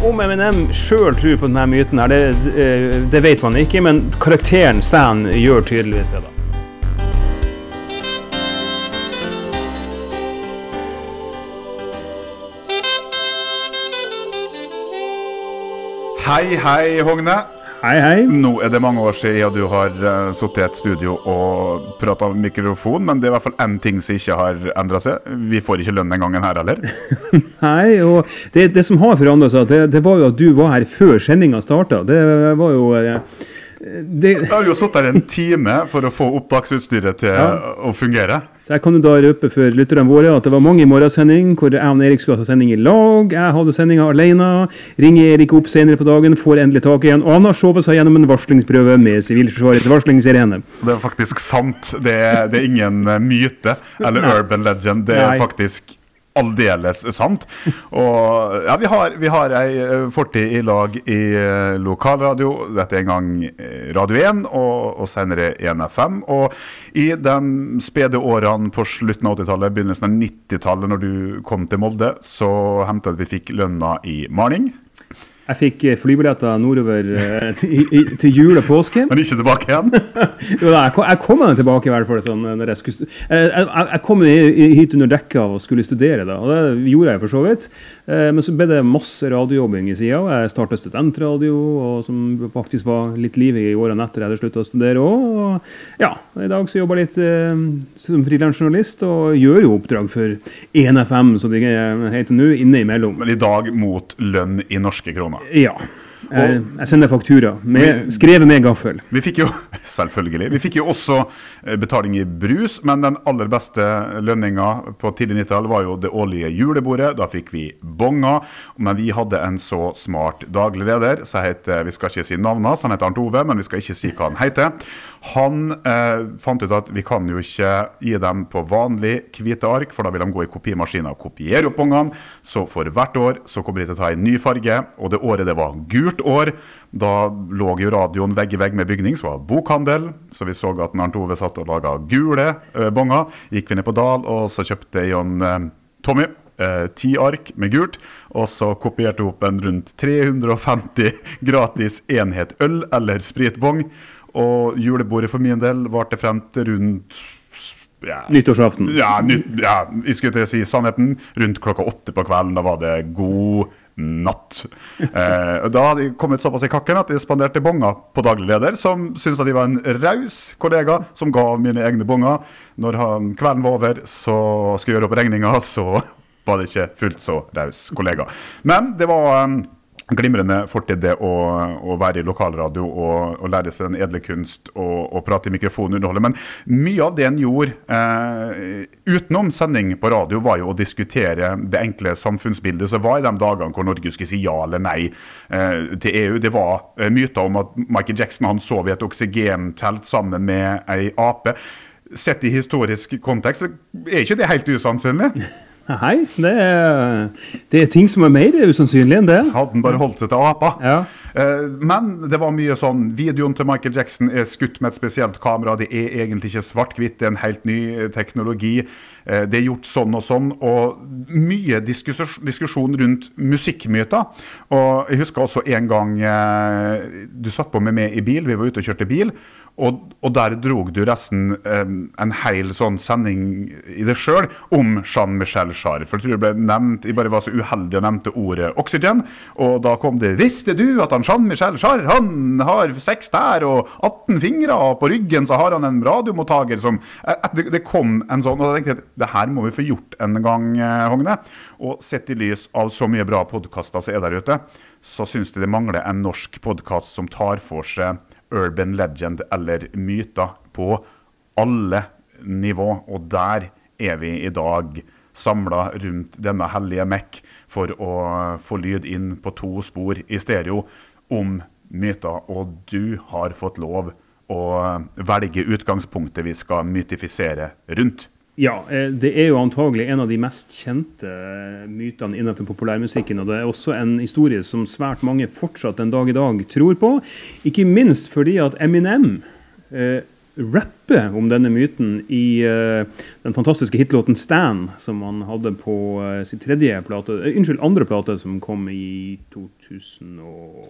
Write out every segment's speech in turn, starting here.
Om Eminem sjøl tror på denne myten, her, det, det vet man ikke, men karakteren Stan gjør tydeligvis det. da. Hei, hei, Hogne. Hei, hei. Nå er det mange år siden du har uh, sittet i et studio og prata mikrofon, men det er i hvert fall én ting som ikke har endra seg. Vi får ikke lønn den gangen her heller. Nei, og det, det som har forandra seg, det, det var jo at du var her før sendinga starta. Det var jo eh, det, Jeg har jo sittet her en time for å få opptaksutstyret til Ja. å fungere. Så jeg kan jo da røpe for lytterne våre at det var mange i morgensending hvor jeg og Erik skulle ha sending i lag. Jeg hadde sendinga alene. Ringer Erik opp senere på dagen, får endelig tak i han. Og han har sovet seg gjennom en varslingsprøve med Sivilforsvarets varslingssirene. Det er faktisk sant. Det er, det er ingen myte eller Nei. urban legend. Det er Nei. faktisk aldeles sant. Og ja, vi har, vi har ei eh, fortid i lag i eh, lokalradio. Dette er en gang eh, Radio 1, og, og senere 1FM. Og i de spede årene på slutten av 80-tallet, begynnelsen av 90-tallet, når du kom til Molde, så hendte det at vi fikk lønna i Marning. Jeg fikk eh, flybilletter nordover eh, til, i, til jul og påske. Men ikke tilbake igjen. Jo, da, jeg kom, jeg kom tilbake i hvert fall sånn når jeg skulle jeg, jeg, jeg kom hit under dekket av å skulle studere, da, og det gjorde jeg for så vidt. Eh, Men så ble det masse radiojobbing i sida. Jeg starta studentradio, og som faktisk var litt liv i årene etter jeg hadde slutta å studere òg. Og ja, i dag så jobber jeg litt eh, som frilansjournalist og gjør jo oppdrag for 1FM, som det heter nå, innimellom. Men i dag mot lønn i norske kroner. Ja. Jeg, jeg sender faktura, med, vi, skrevet med gaffel. Vi fikk jo selvfølgelig, vi fikk jo også eh, betaling i brus, men den aller beste lønninga på tidlig 90-tall var jo det årlige julebordet. Da fikk vi bonger. Men vi hadde en så smart daglig leder, så heter, vi skal ikke si navnet han heter Arnt Ove, men vi skal ikke si hva han heter. Han eh, fant ut at vi kan jo ikke gi dem på vanlig hvite ark, for da vil de gå i kopimaskinen og kopiere opp bongene. Så for hvert år så kommer de til å ta en ny farge, og det året det var gult år, da lå jo radioen vegg i vegg med bygning, som var bokhandel. Så vi så at Arnt Ove satt og laga gule eh, bonger. Gikk vi ned på Dal, og så kjøpte Jon eh, Tommy eh, ti ark med gult, og så kopierte hun opp en rundt 350 gratis enhet øl eller spritbong. Og julebordet for min del varte frem til rundt ja, Nyttårsaften. ja, nytt, ja, jeg skulle til å si sannheten. Rundt klokka åtte på kvelden, da var det god natt. Eh, da hadde jeg kommet såpass i kakken at jeg spanderte bonger på daglig leder, som syntes at jeg var en raus kollega som ga mine egne bonger. Når han, kvelden var over, så skulle jeg gjøre opp regninga, så var det ikke fullt så raus kollega. Men det var eh, glimrende fortid det å, å være i lokalradio og, og lære seg den edle kunst og, og prate i mikrofon og underholde. Men mye av det en gjorde eh, utenom sending på radio, var jo å diskutere det enkle samfunnsbildet som var i de dagene hvor Norge skulle si ja eller nei eh, til EU. Det var eh, myter om at Michael Jackson han sov i et oksygentelt sammen med ei ape. Sett i historisk kontekst så er ikke det helt usannsynlig. Hei, det er, det er ting som er mer usannsynlig enn det. Hadde han bare holdt seg til apa. Ja. Eh, Men det var mye sånn Videoen til Michael Jackson er skutt med et spesielt kamera. Det er egentlig ikke svart-hvitt, det er en helt ny eh, teknologi. Eh, Det er gjort sånn og sånn. Og mye diskus diskusjon rundt musikkmyter. Og jeg husker også en gang du satt på med meg i bil, vi var ute og kjørte bil. Og, og der drog du resten eh, en hel sånn sending i det sjøl om Jean-Michel Jarre. For jeg tror det ble nevnt, jeg bare var så uheldig og nevnte ordet oksygen. Og da kom det 'Visste du at han Jean-Michel Jarre han har seks tær og 18 fingre, på ryggen så har han en radiomottaker som eh, eh, det, det kom en sånn, og da tenkte jeg at det her må vi få gjort en gang, eh, Hogne. Og sett i lys av så mye bra podkaster som er der ute, så syns jeg det mangler en norsk podkast som tar for seg urban legend eller myter på alle nivå. Og der er vi i dag samla rundt denne hellige mekk for å få lyd inn på to spor i stereo om myter. Og du har fått lov å velge utgangspunktet vi skal mytifisere rundt. Ja, eh, det er jo antagelig en av de mest kjente eh, mytene innenfor populærmusikken. Og det er også en historie som svært mange fortsatt en dag i dag tror på. Ikke minst fordi at Eminem eh, rapper om denne myten i eh, den fantastiske hitlåten 'Stan', som han hadde på eh, sin tredje plate, uh, unnskyld, andre plate, som kom i 2000 og...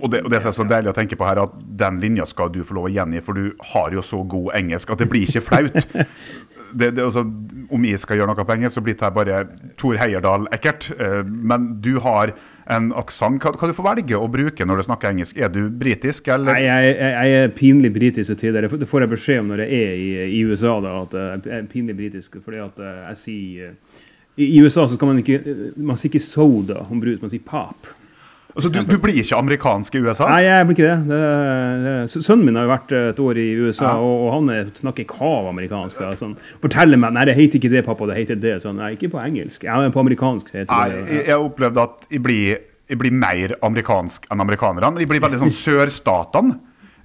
Og det, og det er så deilig å tenke på her, at den linja skal du få lov å gjengi, for du har jo så god engelsk at det blir ikke flaut. det, det, altså, om jeg skal gjøre noe på engelsk, så blir det bare Tor Heierdal ekkelt. Men du har en aksent. Hva, hva du får velge å bruke når du snakker engelsk? Er du britisk, eller? Nei, jeg, jeg, jeg er pinlig britisk til tider. Det får jeg beskjed om når jeg er i, i USA, da, at jeg er pinlig britisk. fordi at eh, jeg sier eh, I, USA så kan man ikke man sier ikke soda om brus, man sier pop. Altså, du, du, blir ikke amerikansk i USA? Nei, jeg blir ikke det. det, det sønnen min har jo vært et år i USA, ja. og, og, han snakker kav amerikansk. Da, sånn, forteller meg nei, det heter ikke det, pappa, det heter det. Sånn, nei, ikke på engelsk. Ja, men på amerikansk heter nei, det. Jeg, jeg opplevde at jeg blir, jeg blir mer amerikansk enn amerikanerne. Jeg blir veldig sånn sørstatene.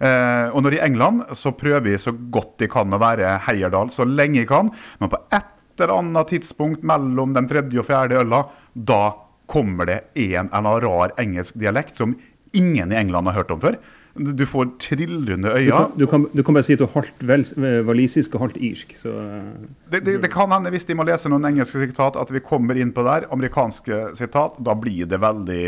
Eh, og når i England så prøver jeg så godt jeg kan å være Heierdal så lenge jeg kan, men på et eller annet tidspunkt mellom den tredje og fjerde øla, da kommer det en eller annen rar engelsk dialekt som ingen i England har hørt om før. Du får trillende øyne. Du kan, du, du kan, bare si at du er halvt walisisk og halvt irsk. Så... Det, det, det, kan hende, hvis de må lese noen engelske sitat, at vi kommer inn på der. Amerikanske sitat. Da blir det veldig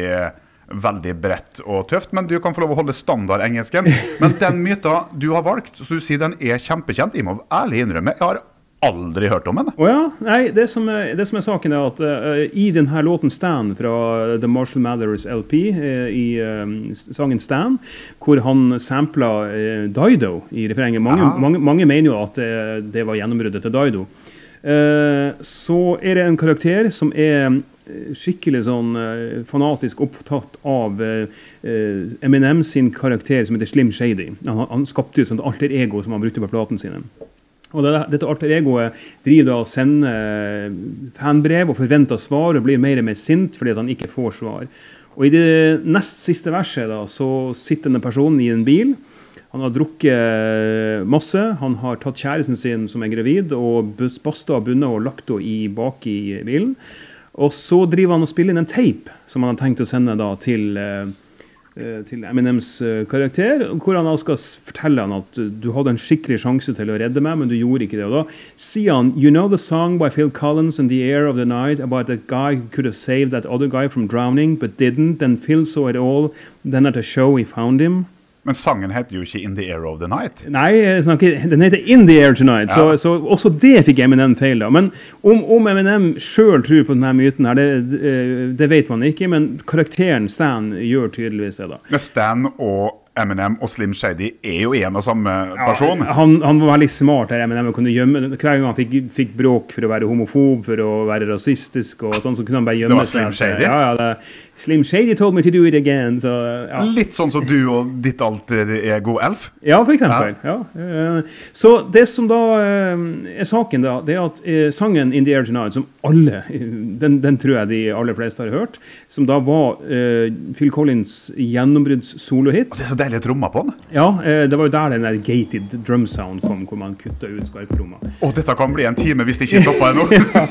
veldig bredt og tøft, men du kan få lov å holde standardengelsken. Men den myta du har valgt, så du sier den er kjempekjent. Jeg må ærlig innrømme, jeg har aldri hørt om henne. Oh ja, nei, det som, er, det som er saken, er at uh, i denne låten 'Stand' fra The Marshall Mathers LP, uh, eh, i uh, sangen 'Stand', hvor han sampla Dido i refrenget mange, mange, mange, mener jo at det var gjennombruddet til Dido. så er det en karakter som er skikkelig sånn fanatisk opptatt av Eminem sin karakter som heter Slim Shady. Han, han skapte jo et sånt alter ego som han brukte på platene sine. Og det, Dette alter egoet driver da og sender fanbrev og forventer svar og blir mer og mer sint fordi han ikke får svar. Og I det nest siste verset da, så sitter denne personen i en bil. Han har drukket masse. Han har tatt kjæresten sin som er gravid, og basta bundet og lagt henne bak i bilen. Og så driver han og spiller inn en tape som han har tenkt å sende da til eh, Eh, til Eminems eh, karakter, hvor han skal fortelle han at du hadde en skikkelig sjanse til å redde meg, men du gjorde ikke det. Og da sier han You know the song by Phil Collins in the air of the night about that guy who could have saved that other guy from drowning, but didn't, then Phil saw it all, then at a show he found him. Men sangen heter jo ikke 'In the Air of the Night'. Nei, den heter 'In the Air Tonight'. Ja. Så, så, også det fikk Eminem feil. da. Men om, om Eminem sjøl tror på denne myten, her, det, det, vet man ikke. Men karakteren Stan gjør tydeligvis det. da. Med Stan og Eminem og Slim Shady er jo en og samme person. Ja, han, han, var veldig smart. her, Eminem kunne gjemme, Hver gang han fikk, fikk, bråk for å være homofob, for å være rasistisk, og sånn, så kunne han bare gjemme seg. Det var Slim Shady? Ja, ja, det, Slim Shady told me to do it again. Så, ja. Litt sånn som du og ditt alter ego Elf? Ja, for eksempel. Ja. Ja. Så det som da eh, er saken, da, det er at eh, sangen 'In the Air Tonight', som alle, den, den, tror jeg de aller fleste har hørt, som da var Phil Collins' gjennombrudds-solohit er deilige trommer på den. Ja, uh, det var jo der den der gated drum sound kom, hvor man kutta ut skarptromma. Å, dette kan bli en time hvis det ikke stopper ennå! ja.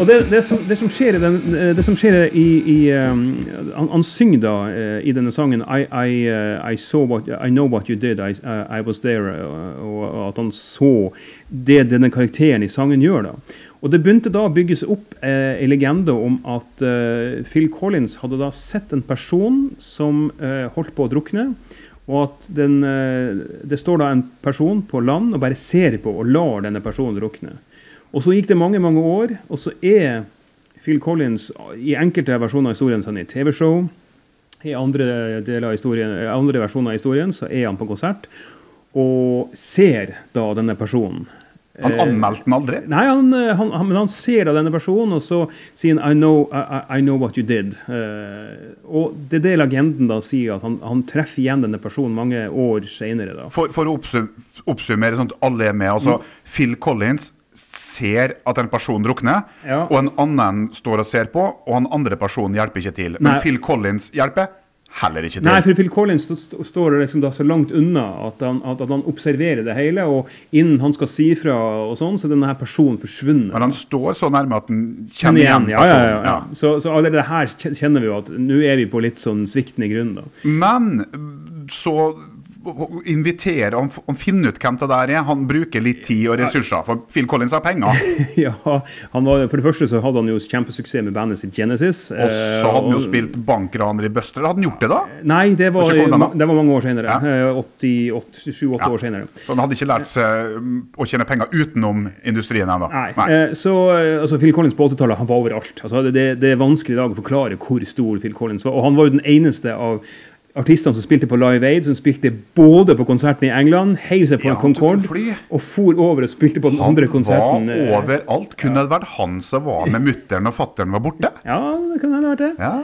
Og det, det, som, det, som, skjer, den, det som skjer i, i um, han, han, synger da uh, i denne sangen I, I, uh, I, what, I, know what you did, I, uh, was there. og at han så det denne karakteren i sangen gjør. da. Og Det begynte da å bygges opp eh, en legende om at eh, Phil Collins hadde da sett en person som eh, holdt på å drukne. Og at den, eh, det står da en person på land og bare ser på og lar denne personen drukne. Og Så gikk det mange mange år, og så er Phil Collins i enkelte versjoner av historien sånn i TV-show. I andre, historien, andre versjoner av historien så er han på konsert og ser da denne personen. Han anmeldte den aldri? Nei, han, han, han, men han ser da denne personen, og så sier han I know, I, I know what you did. Uh, og det er det legenden da sier, at han, han treffer igjen denne personen mange år senere. For, for, å oppsummere sånn at alle er med. altså mm. Phil Collins ser at en person drukner, ja. og en annen står og ser på, og han andre personen hjelper ikke til. Men Nei. Phil Collins hjelper heller ikke til. Nei, for Phil Collins står liksom så langt unna at han, at, han, observerer det hele, og innen han skal si fra, og sånn, så er denne personen forsvunnet. Men han står så nærme at han kjenner igjen personen. Ja, ja, ja. Så, så allerede her kjenner vi jo at nå er vi på litt sånn sviktende grunn. da. Men så invitere han, han finner ut hvem det der er. Han bruker litt tid og ressurser, for Phil Collins har penger. ja, han var, For det første så hadde han jo kjempesuksess med bandet sitt Genesis. Og så eh, hadde han jo spilt bankraner i Buster. Hadde han gjort det da? Nei, det var, det var mange år senere. Ja. 87-8 Ja. år senere. Så han hadde ikke lært seg mm, å tjene penger utenom industrien ennå? Nei. Nei. så eh, altså, Phil Collins på 80-tallet han var overalt. Altså, det, det er vanskelig i dag å forklare hvor stor Phil Collins var. Og han var jo den eneste av artistene som spilte på Live Aid, som spilte både på konserten i England, heiv seg på Ja, en Concorde og for over og spilte på den Han andre konserten. Han var eh, overalt. Kunne det vært han som var med mutter'n og fatter'n var borte? Ja, det kan hende vært det. Ja.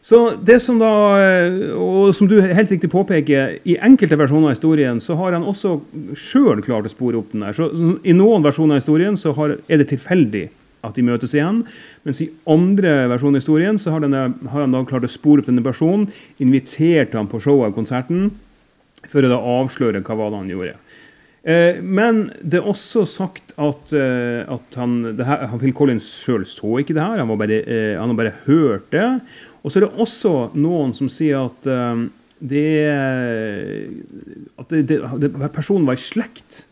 Så det som da, eh, og som du helt riktig påpeker, i enkelte versjoner av historien så har han også sjøl klart å spore opp den der. Så så I noen versjoner av historien så har, er det tilfeldig at de møtes igjen, mens i andre versjoner av historien så har, denne, har han da klart å spore opp denne personen, invitert ham på showet og konserten, for å da avsløre hva var det han gjorde. Eh, men det er også sagt at, eh, at han, her, Phil Collins sjøl så ikke det her, han, bare, eh, han har bare hørt det. Og så er det også noen som sier at det, at det, det, personen var i slekt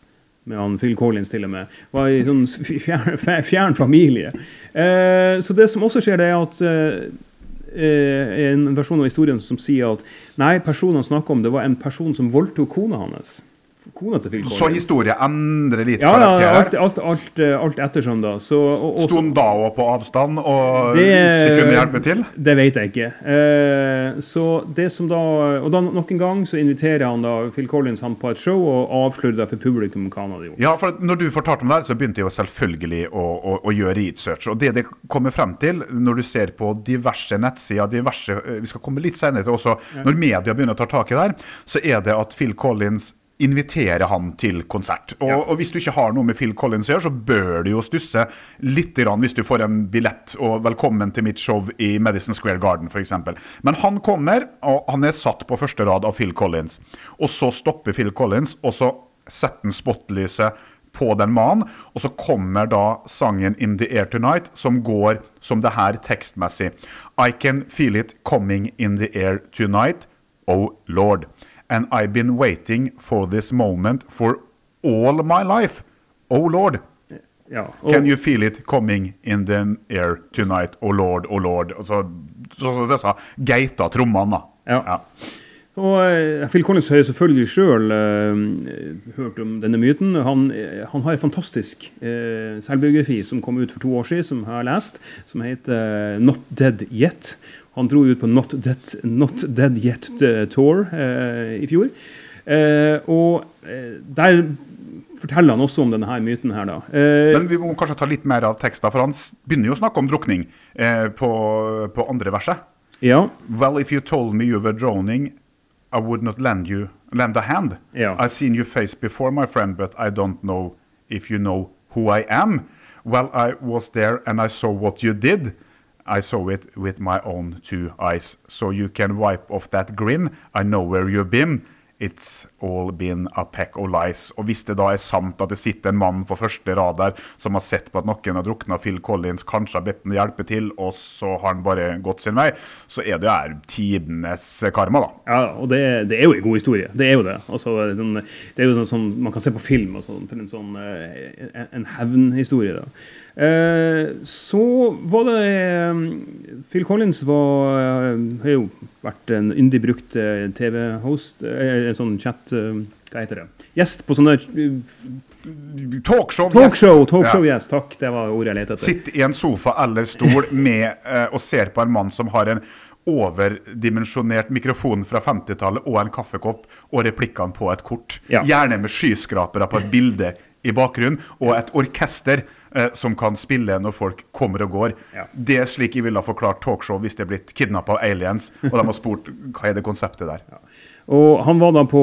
med han Phil Collins til og med. Var i sånn fjern, fjern familie. Eh, så det som også skjer, det er at eh, eh, en versjon av historien som sier at nei, personen han snakker om, det var en person som voldtok kona hans. Kona til Phil Collins. Så historie endrer litt ja, ja, karakter? alt, alt, alt, eh, alt ettersom, da. Så, og, Sto han da òg på avstand og Det- ikke kunne hjelpe til? Det vet jeg ikke. Eh, så det som da, og da nok en gang så inviterer han da Phil Collins han på et show og avslører det for publikum hva han hadde gjort. Ja, for når du fortalte om det, her, så begynte jeg jo selvfølgelig å, å, å gjøre research. Og det det kommer frem til når du ser på diverse nettsider, diverse, eh, vi skal komme litt senere til også, når media begynner å ta tak i det her, så er det at Phil Collins inviterer han til konsert. Og, Ja. og hvis du ikke har noe med Phil Collins å gjøre, så bør du jo stusse litt hvis du får en billett og 'velkommen til mitt show i Madison Square Garden' f.eks. Men han kommer, og han er satt på første rad av Phil Collins. Og så stopper Phil Collins, og så setter han spotlyset på den mannen, og så kommer da sangen 'In the Air Tonight', som går som det her tekstmessig. I can feel it coming in the air tonight, oh lord. And I've been waiting for this moment for all my life, oh lord. Ja, og, Can you feel it coming in the air tonight, oh lord, oh lord. Og så, så, så disse geita trommene, da. Ja. Og eh, Phil Collins har selvfølgelig sjøl hørt om denne myten. Han, eh, han har en fantastisk uh, selvbiografi som kom ut for to år siden, som jeg har lest, som heter eh, 'Not Dead Yet'. Han dro ut på Not Dead, Not Dead Yet eh, Tour eh, i fjor. Eh, og eh, der forteller han også om denne her myten her, da. Eh, Men vi må kanskje ta litt mer av teksten, for han begynner jo å snakke om drukning eh, på, på andre verset. ja. Well, if you told me you were drowning, I would not lend you lend a hand. Ja. I've seen your face before, my friend, but I don't know if you know who I am. Well, I was there and I saw what you did. I saw it with my own two eyes. So you can wipe off that grin. I know where you've been. It's all been a peck of lies. Og hvis det da er sant at det sitter en mann på første rad der som har sett på at noen har drukna Phil Collins, kanskje har bedt ham hjelpe til, og så har han bare gått sin vei, så er det jo tidenes karma, da. Ja, og det, det er jo en god historie. Det er jo det. Altså, det er sånn- jo sånn som man kan se på film og sånn, en sånn eh, en hevnhistorie. da. Eh, så var det eh, Phil Collins var, eh, har jo vært en yndig brukt TV-host, en sånn chat Hva heter det? Gjest på sånne eh, Talkshow. talkshow! Ja. Talkshow-gjest, takk. Det var ordet jeg lette etter. Sitter i en sofa eller stol med, og ser på en mann som har en overdimensjonert mikrofon fra 50-tallet og en kaffekopp og replikkene på et kort. Ja. Gjerne med skyskrapere på et bilde i bakgrunnen, og et orkester eh, som kan spille når folk kommer og går. Ja. Det er slik jeg ville ha forklart talkshow hvis det er blitt kidnappa av aliens, og de har spurt hva er det konseptet der. Og han var da på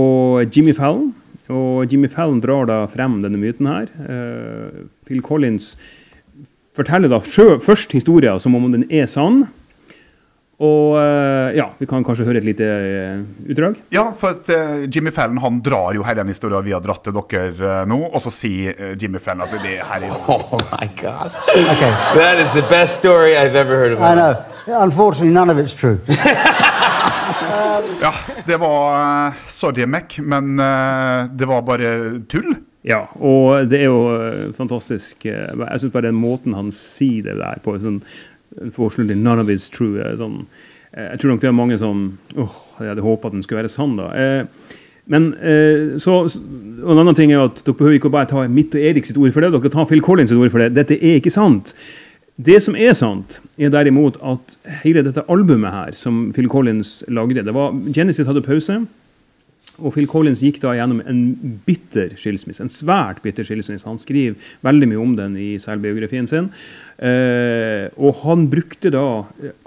Jimmy Fallon, og Jimmy Fallon drar da frem denne myten her. Uh, Phil Collins forteller da sjø, først historien som om den er sann. Og eh, ja, vi kan kanskje høre et lite eh, utdrag. Ja, for at eh, Jimmy Fallon han drar jo hele den historien vi har dratt til dere nå, og så sier Jimmy Fallon at det her er Oh my God. Okay. That is the best story I've ever heard of. I know. Unfortunately, none of it's true. Ja, det var Sorry, Mac, men det var bare tull. Ja, og det er jo fantastisk. Jeg syns bare den måten han sier det der på, sånn Unfortunately, none of it's true. Sånn, jeg tror nok det er mange som åh, jeg hadde håpet at den skulle være sann. da. Men så, og En annen ting er at dere behøver ikke bare ta mitt og Erik sitt ord for det. Dere tar Phil Collins sitt ord for det. Dette er ikke sant. Det som er sant, er derimot at hele dette albumet her, som Phil Collins lagde det var, Genesis hadde pause, og Phil Collins gikk da gjennom en bitter skilsmisse. En svært bitter skilsmisse. Han skriver veldig mye om den i selvbiografien sin. Eh, og han brukte da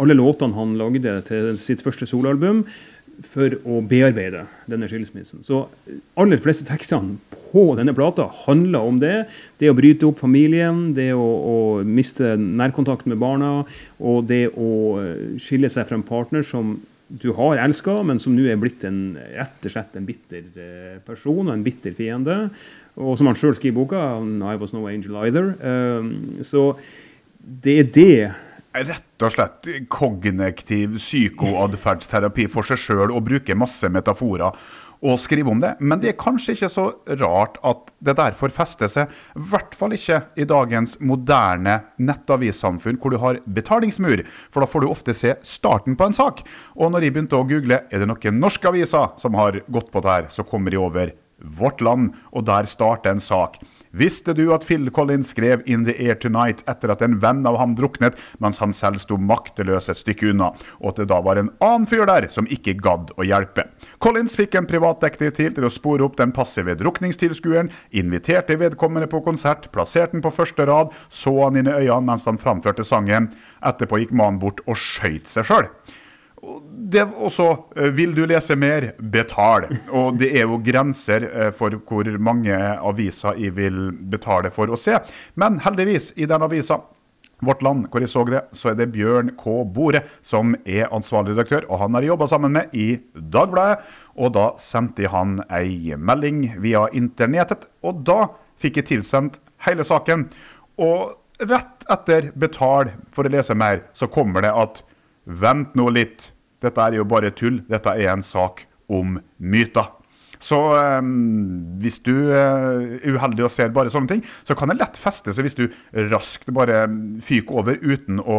alle låtene han lagde til sitt første soloalbum, for å bearbeide denne skilsmissen. Så aller fleste tekstene på denne plata handler om det. Det å bryte opp familien, det å, å miste nærkontakt med barna, og det å skille seg fra en partner som du har elska, men som nå er blitt en, rett og slett en bitter eh, person og en bitter fiende. Og som han sjøl skriver i boka, 'I was no angel either'. Um, så det er det rett og slett kognitiv psykoatferdsterapi for seg sjøl og bruke masse metaforer og skrive om det. Men det er kanskje ikke så rart at det derfor fester seg. I hvert fall ikke i dagens moderne nettavissamfunn hvor du har betalingsmur. For da får du ofte se starten på en sak. Og når jeg begynte å google er det noen norske aviser som har gått på det her, så kommer jeg over Vårt Land, og der starter en sak. Visste du at Phil Collins skrev 'In the Air Tonight' etter at en venn av ham druknet, mens han selv sto makteløs et stykke unna, og at det da var en annen fyr der som ikke gadd å hjelpe? Collins fikk en privatdetektiv til å spore opp den passive drukningstilskueren, inviterte vedkommende på konsert, plasserte den på første rad, så han inn i øynene mens han framførte sangen. Etterpå gikk mannen bort og skøyt seg sjøl. Det også, eh, Vil du lese mer, betal. Og det er jo grenser eh, for hvor mange aviser jeg vil betale for å se. Men heldigvis, i den avisa Vårt Land, hvor jeg så det, så er det Bjørn K. Bore som er ansvarlig redaktør. Og han har jobba sammen med i Dagbladet. Og da sendte han ei melding via internettet. Og da fikk jeg tilsendt hele saken. Og rett etter betal for å lese mer, så kommer det at Vent nå litt. Dette er jo bare tull. Dette er en sak om myter. Så um, hvis du er uheldig og ser bare sånne ting, så kan det lett feste seg hvis du raskt bare fyker over uten å,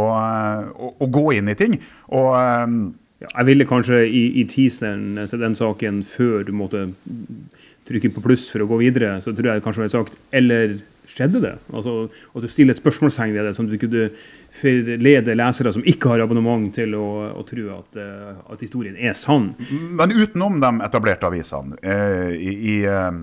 å, å gå inn i ting. Og um, ja, Jeg ville kanskje i, i teaseren til den saken, før du måtte trykke på pluss for å gå videre, så tror jeg kanskje jeg hadde sagt eller skjedde det? Altså, og du stiller et spørsmålstegn ved det, sånn at du kunne forlede lesere som ikke har abonnement, til å, å tro at, uh, at, historien er sann. Men utenom de etablerte avisene, eh, i, i eh,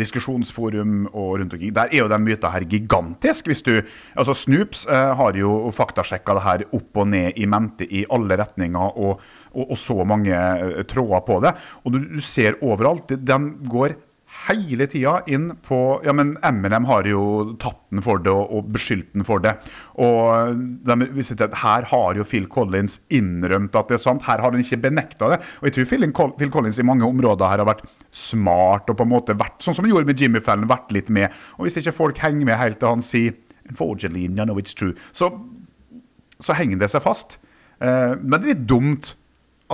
diskusjonsforum og rundt omkring, der er jo den myta her gigantisk. hvis du, altså Snoops eh, har jo faktasjekka det her opp og ned i mente i alle retninger. og og, så mange uh, tråder på det. Og du ser overalt. Den går hele tida inn på Ja, men MNM har jo tatt den for det og, og beskyldt den for det. Og de, at her har jo Phil Collins innrømt at det er sant. Her har han ikke benekta det. Og jeg tror Phil, Phil Collins i mange områder her har vært smart og på en måte vært sånn som han gjorde med Jimmy Fallon, vært litt med. Og hvis ikke folk henger med helt til han sier Unfortunately, know it's true. Så, så henger det seg fast. Eh, men det er litt dumt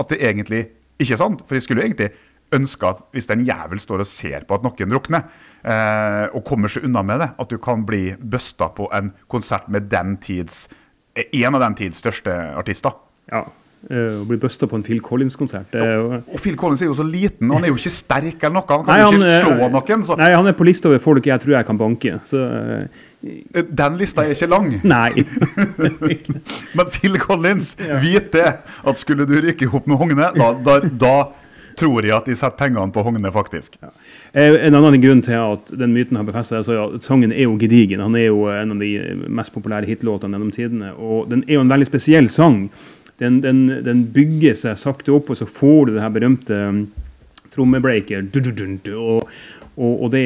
at det egentlig ikke er sant. For jeg skulle jo egentlig ønsker at hvis en jævel står og ser på at noen drukner, eh, og kommer seg unna med det, at du kan bli busta på en konsert med den tids, en av den tids største artister. Ja, Uh, å bli busta på en Phil Collins-konsert. Og Phil Collins er jo så liten, og han er jo ikke sterk eller noe. Han kan nei, jo ikke han, slå noen. Så. Nei, han er på lista over folk jeg tror jeg kan banke. Så, uh, Den lista er ikke lang. Nei. Men Phil Collins, ja. vit det, at skulle du rykke opp med Hogne, da, da, da tror jeg at de setter pengene på Hogne, faktisk. Ja. Eh, en annen grunn til at den myten har befestet seg, er at sangen er jo gedigen. Han er jo en av de mest populære hitlåtene gjennom tidene. Og den er jo en veldig spesiell sang. Den, den, den bygger seg sakte opp, og så får du det her berømte um, trommebreaker. Og, og, det,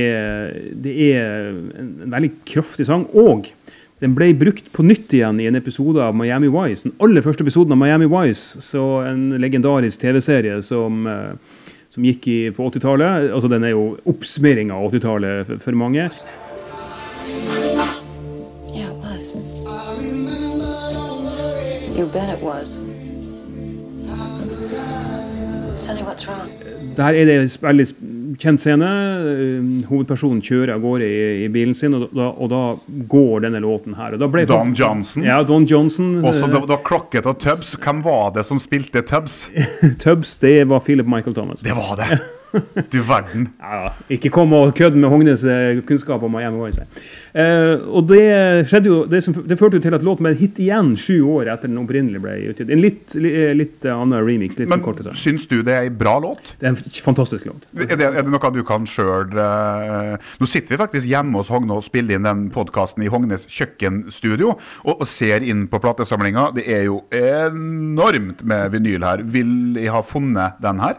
det, er en veldig kraftig sang. Og den ble brukt på nytt igjen i en episode av Miami Vice. Den aller første episoden av Miami Vice, så en legendarisk TV-serie som, uh, som, gikk i, på 80-tallet. Altså, den er jo oppsummering av 80-tallet for, for, mange. Yeah, it was. You bet it was. Sonny, what's wrong? Der er det veldig kjent scene. Eh, Hovedpersonen kjører av gårde i, i bilen sin, og da, og da går denne låten her. Don Johnson. Ja, Don Johnson. Også da, da klokket og Tubbs. Hvem var det som spilte Tubbs? Tubbs, det var Philip Michael Thomas. Det var det! Du verden. Ja. Ikke kom og kødd med Hognes eh, kunnskap om å gjennomgå seg. Eh, og det skjedde jo, det, som, det førte jo til at låten ble hit igjen sju år etter den opprinnelig ble utgitt. En litt, li, litt eh, annen remix. litt Men sånn. syns du det er ei bra låt? Det er en fantastisk låt. Er det, er det noe du kan sjøl Nå sitter vi faktisk hjemme hos Hogne og spiller inn den podkasten i Hognes kjøkkenstudio og, og ser inn på platesamlinga. Det er jo enormt med vinyl her. Vil jeg ha funnet den her?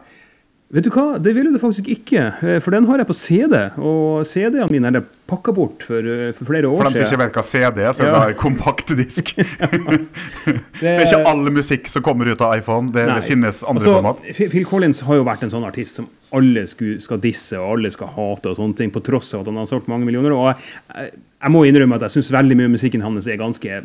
Vet du hva, det ville du faktisk ikke, eh, for den har jeg på CD. Og CD-ene mine er pakka bort for, eh, for flere år siden. For dem som ikke vet hva CD er, så er Ja. det kompaktdisk. det er ikke all musikk som kommer ut av iPhone. Det, det finnes andre altså, format. Phil Collins har jo vært en sånn artist som alle skal disse og alle skal hate, og sånne ting, på tross av at han har solgt mange millioner. Og jeg, jeg må innrømme at jeg syns veldig mye av musikken hans er ganske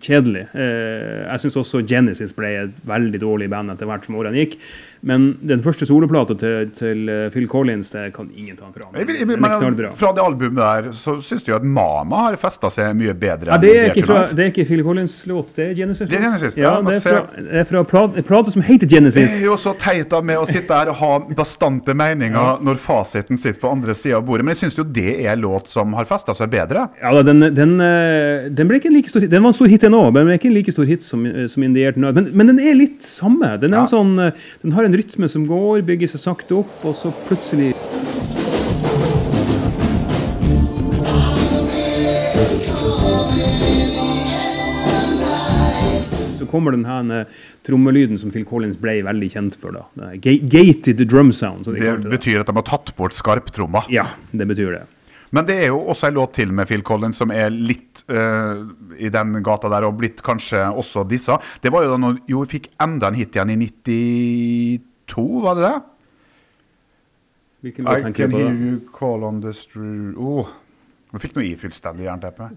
kjedelig. Eh, jeg syns også Genesis ble et veldig dårlig band etter hvert som årene gikk. Men den første soloplata til, til eh, Phil Collins det kan ingen ta fra ham. Jeg vil, jeg vil, er men fra det albumet der, så syns du jo at Mama har festa seg mye bedre Ja, det er, enn fra, det er ikke Phil Collins-låt, det er Genesis. Det er Genesis, ja. ja, det er fra, er fra plat- en plate som heter Genesis. Det er jo så teit da med å sitte her og ha bastante meninger når fasiten sitter på andre sida av bordet. Men jeg syns jo det er låt som har festa seg bedre. Ja, den, den, eh, den ble ikke en like stor hit. Den var en stor hit, den òg, men den ble ikke en like stor hit som, eh, som Indiert Nød. Men, men den er litt samme. Den, er Ja. sånn, den har en rytme som går, bygger seg sakte opp, og så plutselig Så kommer den her trommelyden som Phil Collins ble veldig kjent for. da. Gated drum sound. de Det det. betyr at de har tatt bort skarptromma. Ja, det betyr det. Men det er jo også en låt til med Phil Collins som er litt uh, i den gata der, og blitt kanskje også dissa. Det var jo da når jo fikk enda en hit igjen i 92, var det det? Hvilken I låt tenker can du på hear you call on the stru... oh. Nå fikk noe i fullstendig jernteppe.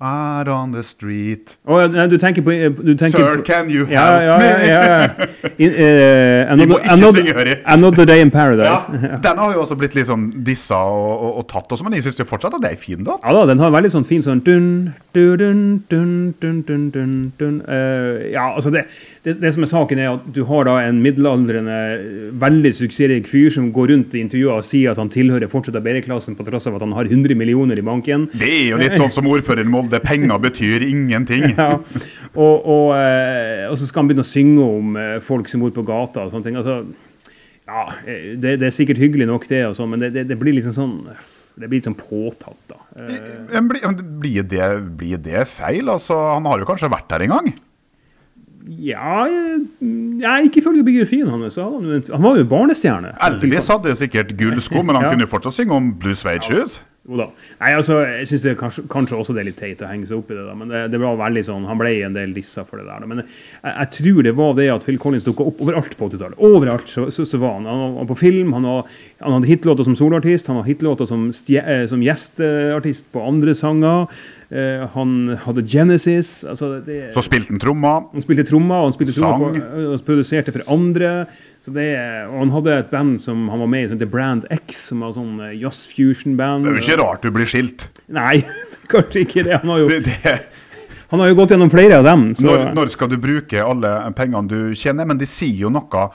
Out on the street Oh, ja, du tenker på du tenker Sir, på, can you Ja, help ja, me? ja. ja, ja. In, eh, Vi må ikke another, synge, jeg. another Day in Ja, Paradise. den har jo også blitt litt sånn dissa og, og, og tatt også, men jeg syns fortsatt at det er en fin låt. Ja da, den har veldig sånn fin sånn dun, dun, dun, dun, dun, dun, dun, dun. Uh, Ja, altså det, det, det som er saken er at du har da en middelaldrende, veldig suksessrik fyr som går rundt i intervjuer og sier at han tilhører fortsatt arbeiderklassen på tross av at han har 100 millioner i banken. Det er jo litt sånn som ordfører i Molde, penger betyr ingenting. Ja. Og, og, eh, og så skal han begynne å synge om eh, folk som bor på gata og sånne ting. Altså, ja, eh, det, det er sikkert hyggelig nok, det, og sånn, men det, det, det blir liksom sånn det blir sånn påtatt, da. Men blir, blir, det, blir det feil? Altså, han har jo kanskje vært her en gang? Ja, ja, ikke ifølge biografien hans. Han, han var jo barnestjerne. Elvis hadde sikkert gullsko, men han Ja. kunne fortsatt synge om Blue Suede Shoes. Jo da. Nei, altså, jeg syns kanskje, kanskje også det er litt teit å henge seg opp i det, da. Men det, det var veldig sånn, han ble en del dissa for det der. Da. Men jeg, jeg tror det var det at Phil Collins dukka opp overalt på 80-tallet. Overalt så, så, så var han. Han var på film, han, var, han hadde hitlåter som soloartist, han hadde hitlåter som, eh, som gjesteartist på andre sanger. Eh, han hadde Genesis. Altså det, Så spilte han tromma. han spilte trommer, og han spilte trommer Sang. på, og produserte for andre. Så det, og han hadde et band som han var med i, som heter Brand X, som var sånn eh, jazz fusion-band. Det er jo ikke rart du blir skilt. Nei, kanskje ikke det. Han har jo, Det, han har jo gått gjennom flere av dem. Så, når, når skal du bruke alle pengene du tjener? Men de sier jo noe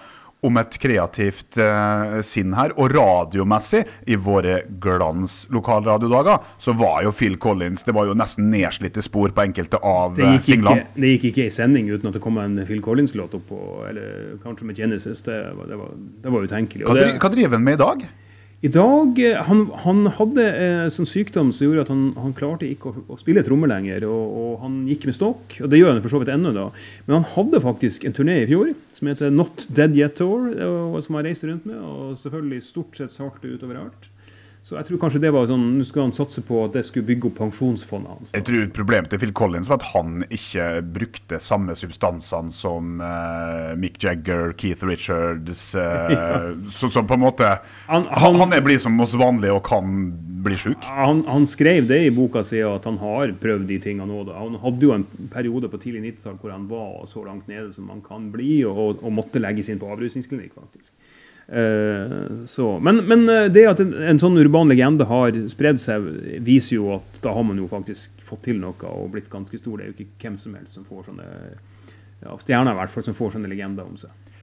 om et kreativt eh, sinn her. Og radiomessig, i våre glans lokalradiodager, så var jo Phil Collins Det var jo nesten nedslitte spor på enkelte av eh, ikke, singlene. det gikk ikke ei sending uten at det kom en Phil Collins-låt oppå, eller kanskje med Genesis. Det var, det var, det var utenkelig. Hva, det, hva driver han med i dag? I dag eh, Han, han hadde eh, sånn sykdom som gjorde at han, han klarte ikke å, å spille trommer lenger. Og, og han gikk med stokk, og det gjør han for så vidt ennå. da. Men han hadde faktisk en turné i fjor som heter Not Dead Yet Tour, og, som han reiste rundt med. Og selvfølgelig stort sett solgte utover alt. Så jeg tror kanskje det var sånn, nå skulle han satse på at det skulle bygge opp pensjonsfondet hans. Jeg tror Problemet til Phil Collins var at han ikke brukte samme substansene som uh, Mick Jagger, Keith Richards uh, ja. så, så, på en måte Han, han, han blir som oss vanlige og kan bli sjuk. Han, han, skrev det i boka si at han har prøvd de tingene òg. Han hadde jo en periode på tidlig 90-tall hvor han var så langt nede som man kan bli, og, og måtte legges inn på avrusningsklinikk, faktisk. Uh, så. Men, men, eh, det at en, en, sånn urban legende har spredd seg, viser jo at da har man jo faktisk fått til noe og blitt ganske stor. Det er jo ikke hvem som helst som får sånne ja, stjerner i hvert fall, som får sånne legender om seg.